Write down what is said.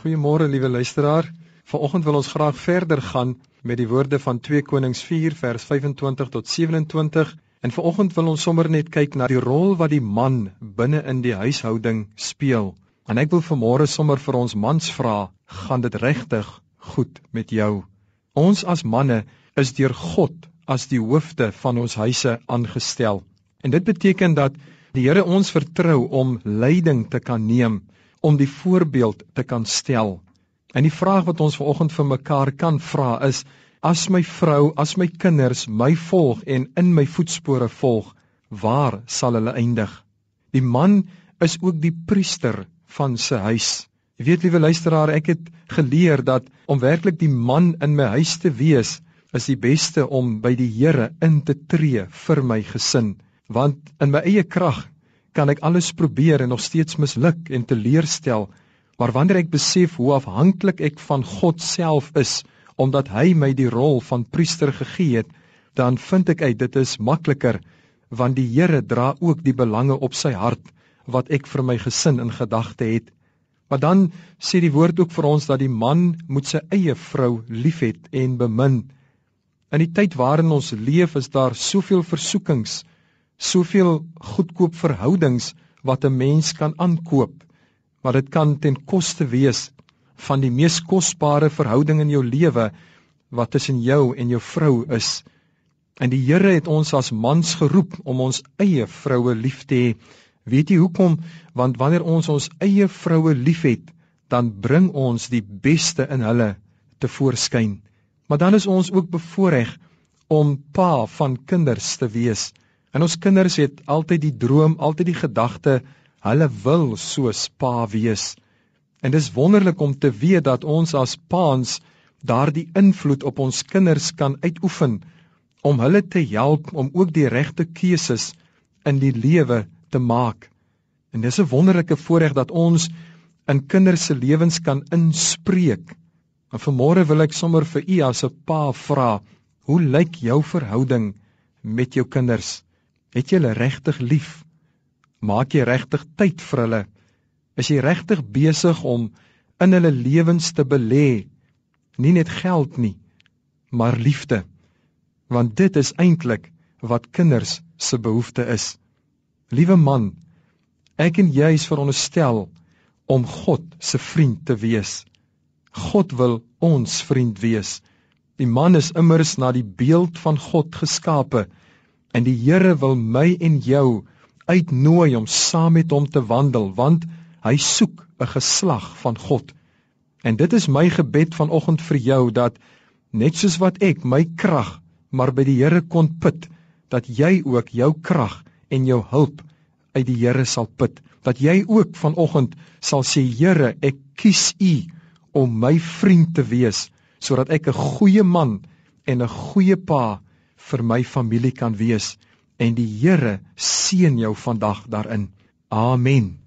Goeiemôre liewe luisteraar. Vanoggend wil ons graag verder gaan met die woorde van 2 Konings 4 vers 25 tot 27. En vanoggend wil ons sommer net kyk na die rol wat die man binne in die huishouding speel. En ek wil vanmôre sommer vir ons mans vra, gaan dit regtig goed met jou? Ons as manne is deur God as die hoofde van ons huise aangestel. En dit beteken dat die Here ons vertrou om leiding te kan neem om die voorbeeld te kan stel. En die vraag wat ons vanoggend vir mekaar kan vra is: as my vrou, as my kinders my volg en in my voetspore volg, waar sal hulle eindig? Die man is ook die priester van sy huis. Jy weet liewe luisteraar, ek het geleer dat om werklik die man in my huis te wees, is die beste om by die Here in te tree vir my gesin, want in my eie krag kan ek alles probeer en nog steeds misluk en teleurstel. Maar wanneer ek besef hoe afhanklik ek van God self is, omdat hy my die rol van priester gegee het, dan vind ek uit dit is makliker want die Here dra ook die belange op sy hart wat ek vir my gesin in gedagte het. Maar dan sê die woord ook vir ons dat die man moet sy eie vrou liefhet en bemin. In die tyd waarin ons leef is daar soveel versoekings soveel goedkoop verhoudings wat 'n mens kan aankoop. Maar dit kan ten koste wees van die mees kosbare verhouding in jou lewe wat tussen jou en jou vrou is. En die Here het ons as mans geroep om ons eie vroue lief te hê. Weet jy hoekom? Want wanneer ons ons eie vroue liefhet, dan bring ons die beste in hulle te voorskyn. Maar dan is ons ook bevoordeel om pa van kinders te wees. En ons kinders het altyd die droom, altyd die gedagte, hulle wil soos pa wees. En dis wonderlik om te weet dat ons as paans daardie invloed op ons kinders kan uitoefen om hulle te help om ook die regte keuses in die lewe te maak. En dis 'n wonderlike voorreg dat ons in kinders se lewens kan inspreek. En vanmôre wil ek sommer vir u as 'n pa vra, hoe lyk jou verhouding met jou kinders? Het jy hulle regtig lief? Maak jy regtig tyd vir hulle? Is jy regtig besig om in hulle lewens te belê? Nie net geld nie, maar liefde. Want dit is eintlik wat kinders se behoefte is. Liewe man, ek en jy is veronderstel om God se vriend te wees. God wil ons vriend wees. Die man is immers na die beeld van God geskape. En die Here wil my en jou uitnooi om saam met hom te wandel want hy soek 'n geslag van God. En dit is my gebed vanoggend vir jou dat net soos wat ek my krag maar by die Here kon put, dat jy ook jou krag en jou hulp uit die Here sal put. Dat jy ook vanoggend sal sê Here, ek kies U om my vriend te wees sodat ek 'n goeie man en 'n goeie pa vir my familie kan wees en die Here seën jou vandag daarin. Amen.